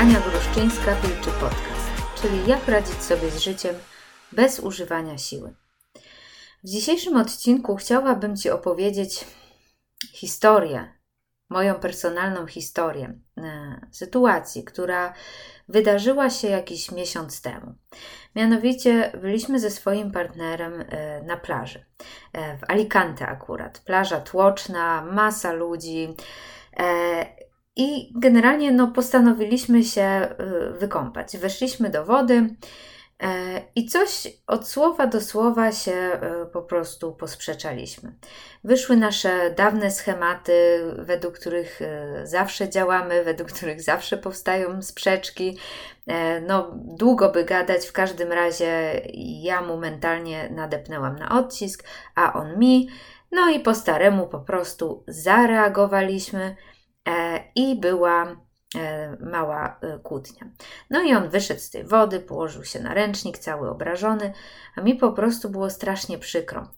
Ania Gruszczyńska, Wilczy Podcast, czyli jak radzić sobie z życiem bez używania siły. W dzisiejszym odcinku chciałabym Ci opowiedzieć historię, moją personalną historię e, sytuacji, która wydarzyła się jakiś miesiąc temu. Mianowicie byliśmy ze swoim partnerem e, na plaży, e, w Alicante akurat. Plaża tłoczna, masa ludzi. I generalnie no, postanowiliśmy się wykąpać. Weszliśmy do wody, E, I coś od słowa do słowa się e, po prostu posprzeczaliśmy. Wyszły nasze dawne schematy, według których e, zawsze działamy, według których zawsze powstają sprzeczki. No, długo by gadać, w każdym razie ja mu mentalnie nadepnęłam na odcisk, a on mi. No i po staremu po prostu zareagowaliśmy i była E, mała e, kłótnia. No i on wyszedł z tej wody, położył się na ręcznik, cały obrażony, a mi po prostu było strasznie przykro,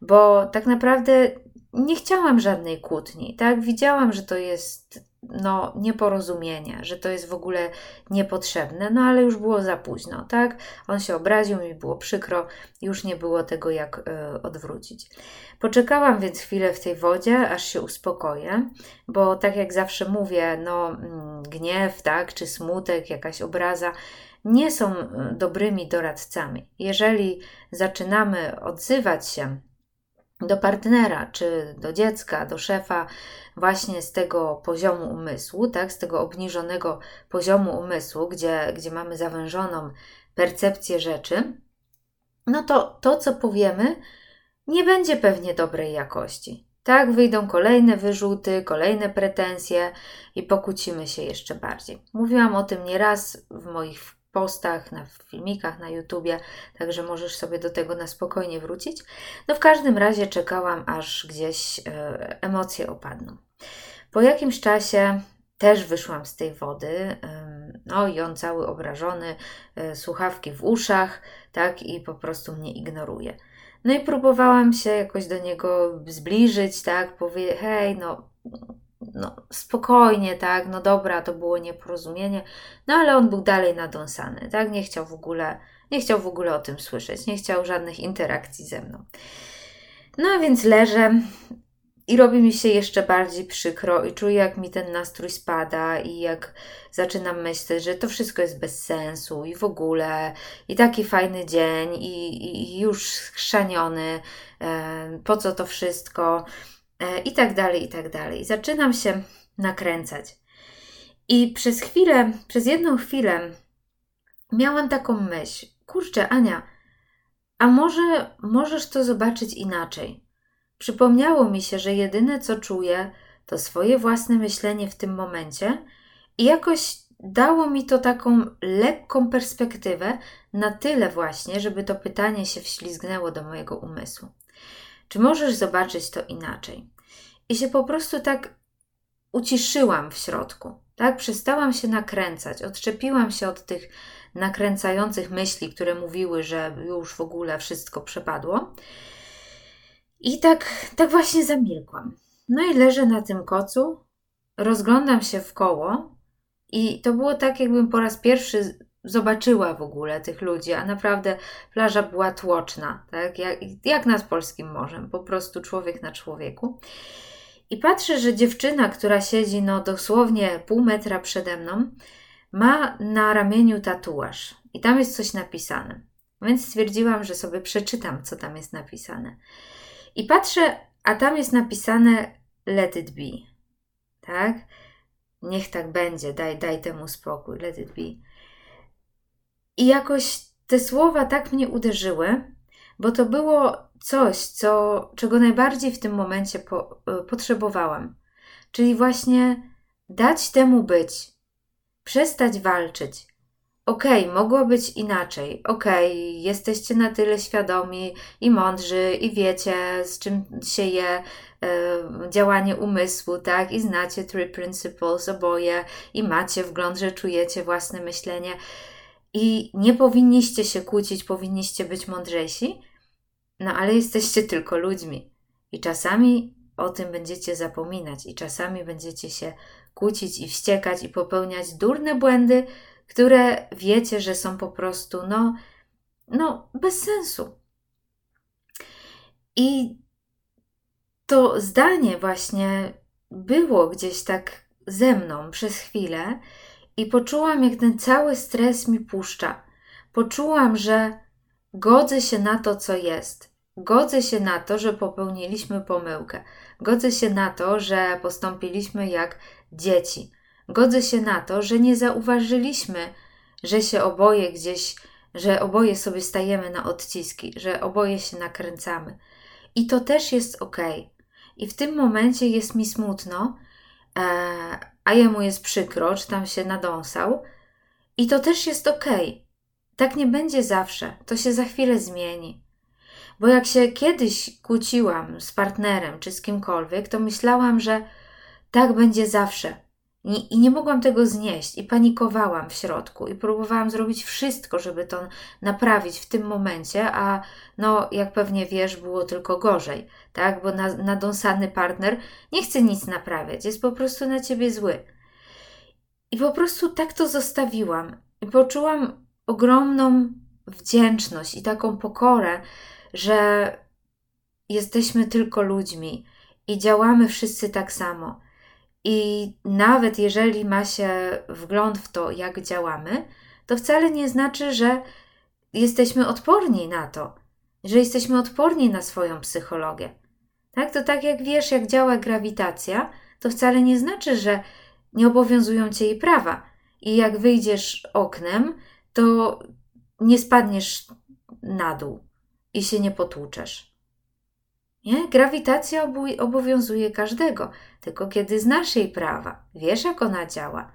bo tak naprawdę nie chciałam żadnej kłótni, tak? Widziałam, że to jest no, nieporozumienie, że to jest w ogóle niepotrzebne, no ale już było za późno, tak? On się obraził, mi było przykro, już nie było tego jak y, odwrócić. Poczekałam więc chwilę w tej wodzie, aż się uspokoję, bo tak jak zawsze mówię, no, mm, gniew, tak, czy smutek, jakaś obraza nie są e, dobrymi doradcami. Jeżeli zaczynamy odzywać się do partnera, czy do dziecka, do szefa, właśnie z tego poziomu umysłu, tak, z tego obniżonego poziomu umysłu, gdzie, gdzie mamy zawężoną percepcję rzeczy, no to to, co powiemy, nie będzie pewnie dobrej jakości. Tak, wyjdą kolejne wyrzuty, kolejne pretensje i pokłócimy się jeszcze bardziej. Mówiłam o tym nieraz w moich postach, na filmikach na YouTubie, także możesz sobie do tego na spokojnie wrócić. No w każdym razie czekałam, aż gdzieś e, emocje opadną. Po jakimś czasie też wyszłam z tej wody, no i on cały obrażony, e, słuchawki w uszach, tak, i po prostu mnie ignoruje. No i próbowałam się jakoś do niego zbliżyć, tak, powiedzieć, hej, no no, spokojnie, tak, no dobra, to było nieporozumienie, no ale on był dalej nadąsany, tak, nie chciał w ogóle, nie chciał w ogóle o tym słyszeć, nie chciał żadnych interakcji ze mną. No a więc leżę i robi mi się jeszcze bardziej przykro i czuję, jak mi ten nastrój spada i jak zaczynam myśleć, że to wszystko jest bez sensu i w ogóle i taki fajny dzień i, i już schrzaniony, e, po co to wszystko, i tak dalej, i tak dalej. Zaczynam się nakręcać. I przez chwilę, przez jedną chwilę miałam taką myśl: kurczę, Ania, a może możesz to zobaczyć inaczej? Przypomniało mi się, że jedyne co czuję, to swoje własne myślenie w tym momencie i jakoś dało mi to taką lekką perspektywę, na tyle właśnie, żeby to pytanie się wślizgnęło do mojego umysłu. Czy możesz zobaczyć to inaczej? I się po prostu tak uciszyłam w środku, tak? Przestałam się nakręcać, odczepiłam się od tych nakręcających myśli, które mówiły, że już w ogóle wszystko przepadło. I tak, tak właśnie zamilkłam. No i leżę na tym kocu, rozglądam się w koło i to było tak, jakbym po raz pierwszy zobaczyła w ogóle tych ludzi, a naprawdę plaża była tłoczna, tak? Jak, jak nad polskim morzem, po prostu człowiek na człowieku. I patrzę, że dziewczyna, która siedzi no dosłownie pół metra przede mną, ma na ramieniu tatuaż i tam jest coś napisane. Więc stwierdziłam, że sobie przeczytam, co tam jest napisane. I patrzę, a tam jest napisane let it be. Tak? Niech tak będzie, daj, daj temu spokój, let it be. I jakoś te słowa tak mnie uderzyły, bo to było coś, co, czego najbardziej w tym momencie po, y, potrzebowałam. Czyli właśnie dać temu być, przestać walczyć. Okej, okay, mogło być inaczej. Okej, okay, jesteście na tyle świadomi i mądrzy, i wiecie, z czym się je e, działanie umysłu, tak? I znacie Three Principles oboje, i macie wgląd, że czujecie własne myślenie. I nie powinniście się kłócić, powinniście być mądrzejsi, no ale jesteście tylko ludźmi i czasami o tym będziecie zapominać i czasami będziecie się kłócić i wściekać i popełniać durne błędy, które wiecie, że są po prostu, no, no, bez sensu. I to zdanie właśnie było gdzieś tak ze mną przez chwilę i poczułam, jak ten cały stres mi puszcza. Poczułam, że godzę się na to, co jest. Godzę się na to, że popełniliśmy pomyłkę. Godzę się na to, że postąpiliśmy jak dzieci. Godzę się na to, że nie zauważyliśmy, że się oboje gdzieś, że oboje sobie stajemy na odciski, że oboje się nakręcamy. I to też jest ok. I w tym momencie jest mi smutno, e, a jemu jest przykro, czy tam się nadąsał. I to też jest ok. Tak nie będzie zawsze. To się za chwilę zmieni. Bo jak się kiedyś kłóciłam z partnerem czy z kimkolwiek, to myślałam, że tak będzie zawsze. I, nie mogłam tego znieść, i panikowałam w środku, i próbowałam zrobić wszystko, żeby to naprawić w tym momencie, a no, jak pewnie wiesz, było tylko gorzej, tak? Bo na, nadąsany partner nie chce nic naprawiać, jest po prostu na ciebie zły. I po prostu tak to zostawiłam. I poczułam ogromną wdzięczność i taką pokorę, że jesteśmy tylko ludźmi i działamy wszyscy tak samo. I nawet jeżeli ma się wgląd w to, jak działamy, to wcale nie znaczy, że jesteśmy odporni na to, że jesteśmy odporni na swoją psychologię. Tak, to tak jak wiesz, jak działa grawitacja, to wcale nie znaczy, że nie obowiązują cię jej prawa. I jak wyjdziesz oknem, to nie spadniesz na dół i się nie potłuczesz. Nie? Grawitacja obowiązuje każdego, tylko kiedy znasz jej prawa, wiesz jak ona działa,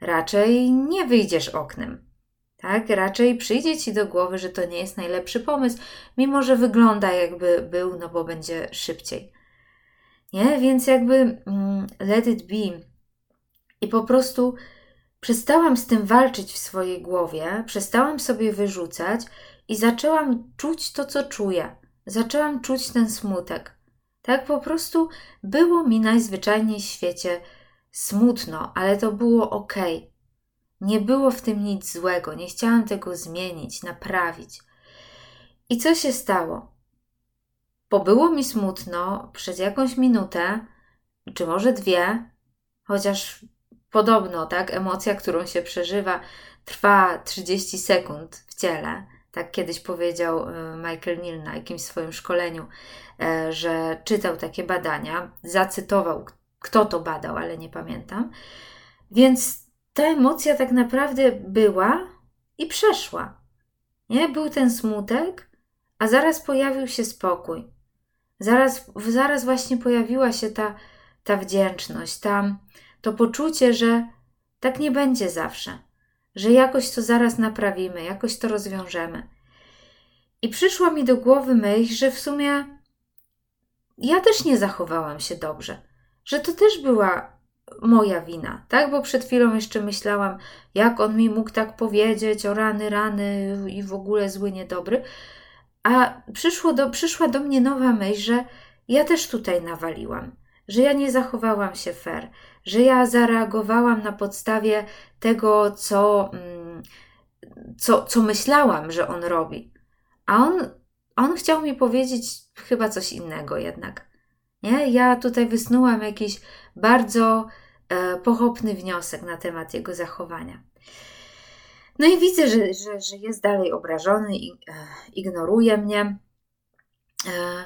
raczej nie wyjdziesz oknem. Tak, raczej przyjdzie ci do głowy, że to nie jest najlepszy pomysł, mimo że wygląda jakby był, no bo będzie szybciej. Nie, więc jakby mm, let it be. I po prostu przestałam z tym walczyć w swojej głowie, przestałam sobie wyrzucać i zaczęłam czuć to, co czuję. Zaczęłam czuć ten smutek. Tak po prostu było mi najzwyczajniej w świecie smutno, ale to było ok. Nie było w tym nic złego, nie chciałam tego zmienić, naprawić. I co się stało? Pobyło mi smutno przez jakąś minutę, czy może dwie, chociaż podobno, tak, emocja, którą się przeżywa, trwa 30 sekund w ciele. Tak kiedyś powiedział e, Michael Neal na jakimś swoim szkoleniu, e, że czytał takie badania, zacytował, kto to badał, ale nie pamiętam. Więc ta emocja tak naprawdę była i przeszła. Nie? Był ten smutek, a zaraz pojawił się spokój. Zaraz, zaraz właśnie pojawiła się ta, ta wdzięczność, ta, to poczucie, że tak nie będzie zawsze że jakoś to zaraz naprawimy, jakoś to rozwiążemy. I przyszła mi do głowy myśl, że w sumie ja też nie zachowałam się dobrze, że to też była moja wina, tak? Bo przed chwilą jeszcze myślałam, jak on mi mógł tak powiedzieć o rany, rany i w ogóle zły, niedobry. A przyszło do, przyszła do mnie nowa myśl, że ja też tutaj nawaliłam, że ja nie zachowałam się fair, że ja zareagowałam na podstawie tego, co, mm, co, co myślałam, że on robi. A on, on chciał mi powiedzieć chyba coś innego jednak. Nie? Ja tutaj wysnułam jakiś bardzo e, pochopny wniosek na temat jego zachowania. No i widzę, że, że, że jest dalej obrażony i e, ignoruje mnie. E,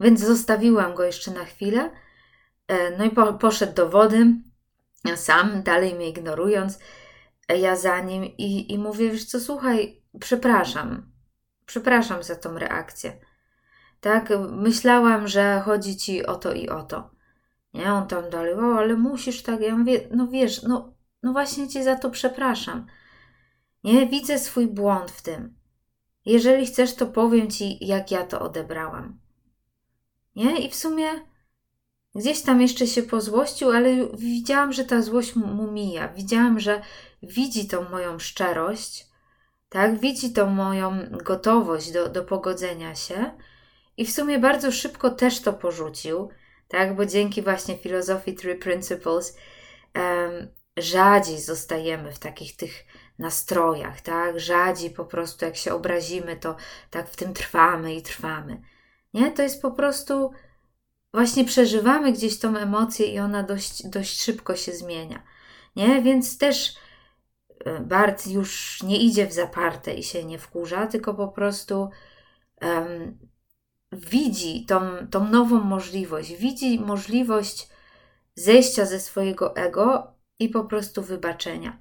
więc zostawiłam go jeszcze na chwilę. E, no i po, poszedł do wody sam, dalej mnie ignorując, ja za nim i, i mówię, wiesz co, słuchaj, przepraszam, przepraszam za tą reakcję. Tak, myślałam, że chodzi ci o to i o to. Nie, on tam dalej, o, ale musisz tak, ja mówię, no wiesz, no, no właśnie cię za to przepraszam. Nie, widzę swój błąd w tym. Jeżeli chcesz, to powiem ci, jak ja to odebrałam. Nie, i w sumie Gdzieś tam jeszcze się pozłościł, ale widziałam, że ta złość mu mija. Widziałam, że widzi tą moją szczerość, tak? Widzi tą moją gotowość do, do pogodzenia się i w sumie bardzo szybko też to porzucił, tak? Bo dzięki właśnie filozofii Three Principles rzadziej zostajemy w takich tych nastrojach, tak? Rzadziej po prostu jak się obrazimy, to tak w tym trwamy i trwamy. Nie? To jest po prostu właśnie przeżywamy gdzieś tą emocję i ona dość, dość szybko się zmienia. Nie? Więc też e, Bart już nie idzie w zaparte i się nie wkurza, tylko po prostu um, widzi tą, tą nową możliwość, widzi możliwość zejścia ze swojego ego i po prostu wybaczenia.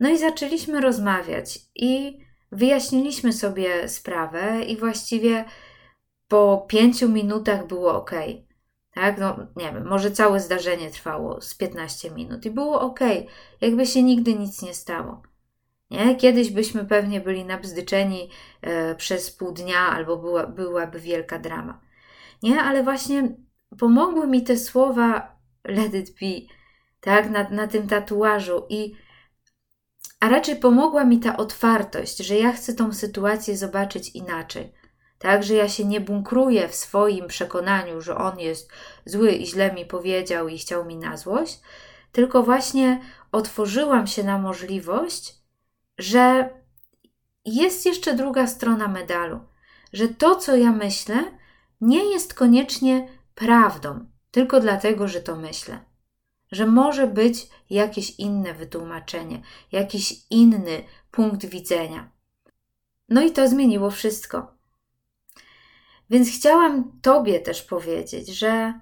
No i zaczęliśmy rozmawiać i wyjaśniliśmy sobie sprawę, i właściwie po pięciu minutach było ok. Tak, no nie wiem, może całe zdarzenie trwało z 15 minut i było ok, jakby się nigdy nic nie stało. Nie? Kiedyś byśmy pewnie byli nabzdyczeni e, przez pół dnia albo była, byłaby wielka drama. Nie, ale właśnie pomogły mi te słowa let it be, tak, na, na tym tatuażu i a raczej pomogła mi ta otwartość, że ja chcę tą sytuację zobaczyć inaczej. Tak, że ja się nie bunkruję w swoim przekonaniu, że on jest zły i źle mi powiedział i chciał mi na złość, tylko właśnie otworzyłam się na możliwość, że jest jeszcze druga strona medalu, że to, co ja myślę, nie jest koniecznie prawdą, tylko dlatego, że to myślę że może być jakieś inne wytłumaczenie, jakiś inny punkt widzenia. No i to zmieniło wszystko. Więc chciałam Tobie też powiedzieć, że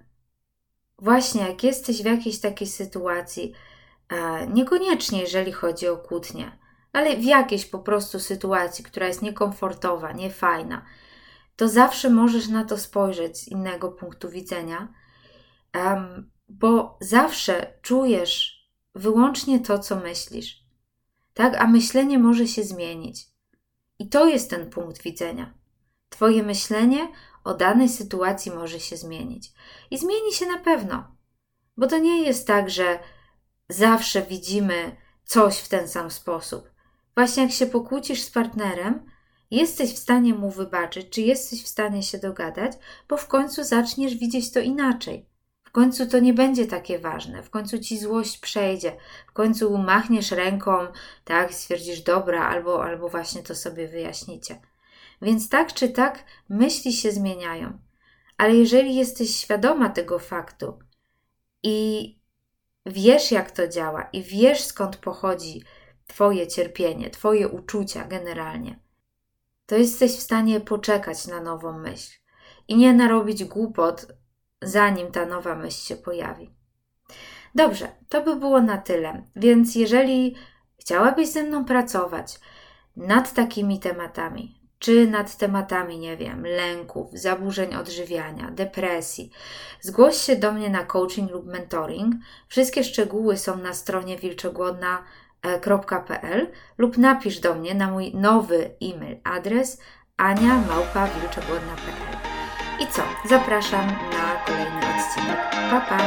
właśnie jak jesteś w jakiejś takiej sytuacji, niekoniecznie jeżeli chodzi o kłótnię, ale w jakiejś po prostu sytuacji, która jest niekomfortowa, niefajna, to zawsze możesz na to spojrzeć z innego punktu widzenia, bo zawsze czujesz wyłącznie to, co myślisz. Tak, a myślenie może się zmienić. I to jest ten punkt widzenia. Twoje myślenie o danej sytuacji może się zmienić. I zmieni się na pewno. Bo to nie jest tak, że zawsze widzimy coś w ten sam sposób. Właśnie jak się pokłócisz z partnerem, jesteś w stanie mu wybaczyć, czy jesteś w stanie się dogadać, bo w końcu zaczniesz widzieć to inaczej. W końcu to nie będzie takie ważne, w końcu ci złość przejdzie, w końcu machniesz ręką, tak, stwierdzisz dobra, albo, albo właśnie to sobie wyjaśnicie. Więc tak czy tak myśli się zmieniają. Ale jeżeli jesteś świadoma tego faktu i wiesz, jak to działa, i wiesz, skąd pochodzi Twoje cierpienie, Twoje uczucia generalnie, to jesteś w stanie poczekać na nową myśl i nie narobić głupot, zanim ta nowa myśl się pojawi. Dobrze, to by było na tyle. Więc jeżeli chciałabyś ze mną pracować nad takimi tematami, czy nad tematami, nie wiem, lęków, zaburzeń odżywiania, depresji, zgłoś się do mnie na coaching lub mentoring. Wszystkie szczegóły są na stronie wilczogłodna.pl lub napisz do mnie na mój nowy e-mail adres aniamałpawilczogłodna.pl I co? Zapraszam na kolejny odcinek. Pa, pa!